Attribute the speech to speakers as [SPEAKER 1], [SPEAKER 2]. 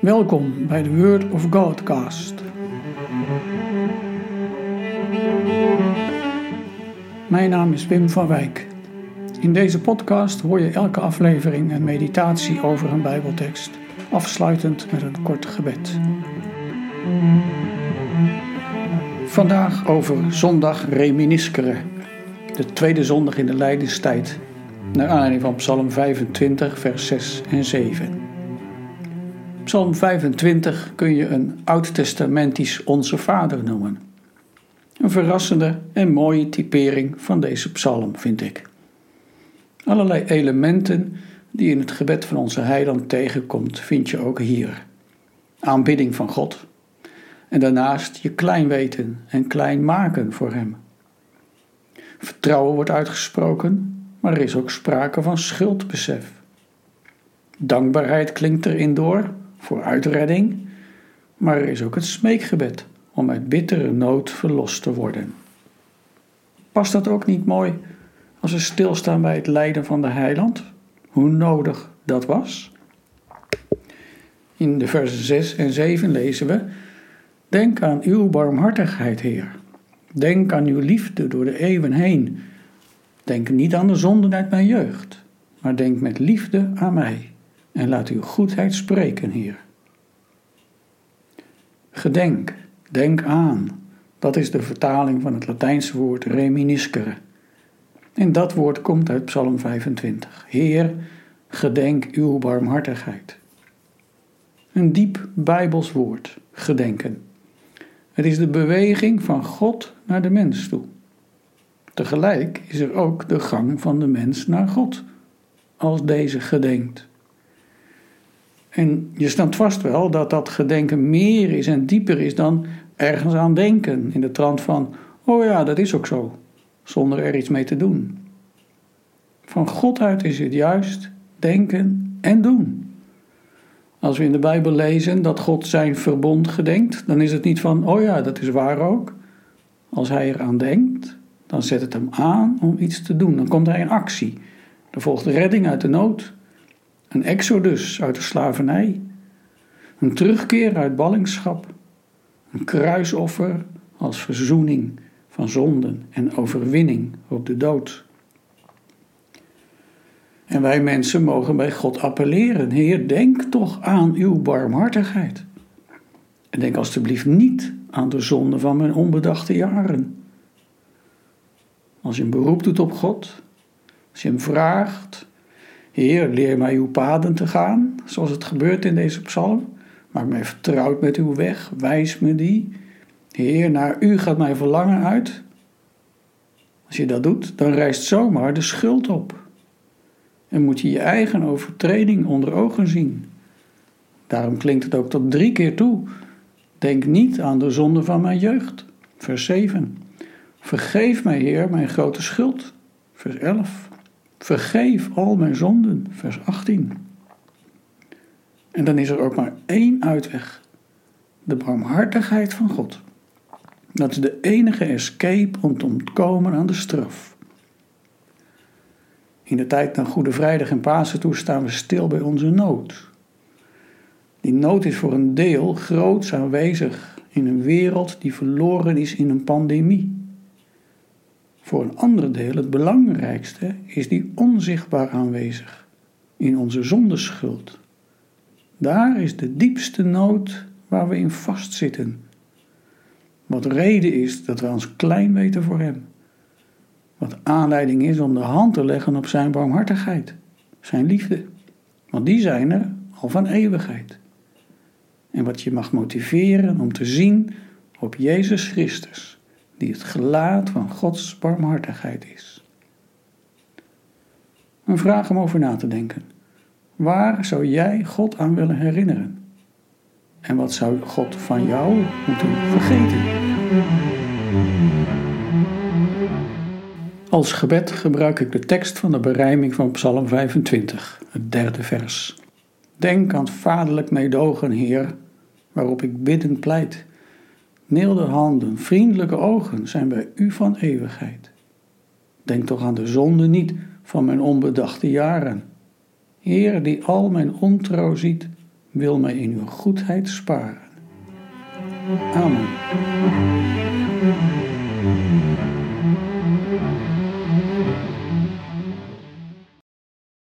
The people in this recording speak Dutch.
[SPEAKER 1] Welkom bij de Word of Godcast. Mijn naam is Wim van Wijk. In deze podcast hoor je elke aflevering een meditatie over een Bijbeltekst, afsluitend met een kort gebed. Vandaag over zondag reminisceren, de tweede zondag in de lijdenstijd, naar aanleiding van Psalm 25, vers 6 en 7. Psalm 25 kun je een oud-testamentisch Onze Vader noemen. Een verrassende en mooie typering van deze psalm, vind ik. Allerlei elementen die in het gebed van onze heiland tegenkomt, vind je ook hier. Aanbidding van God. En daarnaast je klein weten en klein maken voor Hem. Vertrouwen wordt uitgesproken, maar er is ook sprake van schuldbesef. Dankbaarheid klinkt erin door, voor uitredding, maar er is ook het smeekgebed om uit bittere nood verlost te worden. Past dat ook niet mooi als we stilstaan bij het lijden van de heiland? Hoe nodig dat was? In de versen 6 en 7 lezen we: Denk aan uw barmhartigheid, Heer. Denk aan uw liefde door de eeuwen heen. Denk niet aan de zonden uit mijn jeugd, maar denk met liefde aan mij en laat uw goedheid spreken, Heer. Gedenk, denk aan, dat is de vertaling van het Latijnse woord reminiscere. En dat woord komt uit Psalm 25. Heer, gedenk uw barmhartigheid. Een diep Bijbels woord, gedenken. Het is de beweging van God naar de mens toe. Tegelijk is er ook de gang van de mens naar God, als deze gedenkt. En je snapt vast wel dat dat gedenken meer is en dieper is dan ergens aan denken. In de trant van, oh ja, dat is ook zo, zonder er iets mee te doen. Van God uit is het juist denken en doen. Als we in de Bijbel lezen dat God zijn verbond gedenkt, dan is het niet van, oh ja, dat is waar ook. Als hij eraan denkt, dan zet het hem aan om iets te doen. Dan komt hij in actie. Er volgt redding uit de nood. Een exodus uit de slavernij. Een terugkeer uit ballingschap. Een kruisoffer als verzoening van zonden en overwinning op de dood. En wij mensen mogen bij God appelleren: Heer, denk toch aan uw barmhartigheid. En denk alstublieft niet aan de zonde van mijn onbedachte jaren. Als je een beroep doet op God, als je hem vraagt Heer, leer mij uw paden te gaan, zoals het gebeurt in deze psalm. Maak mij vertrouwd met uw weg, wijs me die. Heer, naar u gaat mijn verlangen uit. Als je dat doet, dan rijst zomaar de schuld op. En moet je je eigen overtreding onder ogen zien. Daarom klinkt het ook tot drie keer toe. Denk niet aan de zonde van mijn jeugd. Vers 7. Vergeef mij, Heer, mijn grote schuld. Vers 11. Vergeef al mijn zonden, vers 18. En dan is er ook maar één uitweg: de barmhartigheid van God. Dat is de enige escape om te ontkomen aan de straf. In de tijd naar Goede Vrijdag en Pasen toe staan we stil bij onze nood. Die nood is voor een deel groots aanwezig in een wereld die verloren is in een pandemie. Voor een ander deel, het belangrijkste, is die onzichtbaar aanwezig in onze zondeschuld. Daar is de diepste nood waar we in vastzitten. Wat reden is dat we ons klein weten voor Hem. Wat aanleiding is om de hand te leggen op Zijn barmhartigheid, Zijn liefde. Want die zijn er al van eeuwigheid. En wat je mag motiveren om te zien op Jezus Christus die het gelaat van Gods barmhartigheid is. Een vraag om over na te denken. Waar zou jij God aan willen herinneren? En wat zou God van jou moeten vergeten? Als gebed gebruik ik de tekst van de berijming van Psalm 25, het derde vers. Denk aan vaderlijk meedogen, Heer, waarop ik bidden pleit. Milde handen, vriendelijke ogen zijn bij u van eeuwigheid. Denk toch aan de zonde niet van mijn onbedachte jaren. Heer, die al mijn ontrouw ziet, wil mij in uw goedheid sparen. Amen.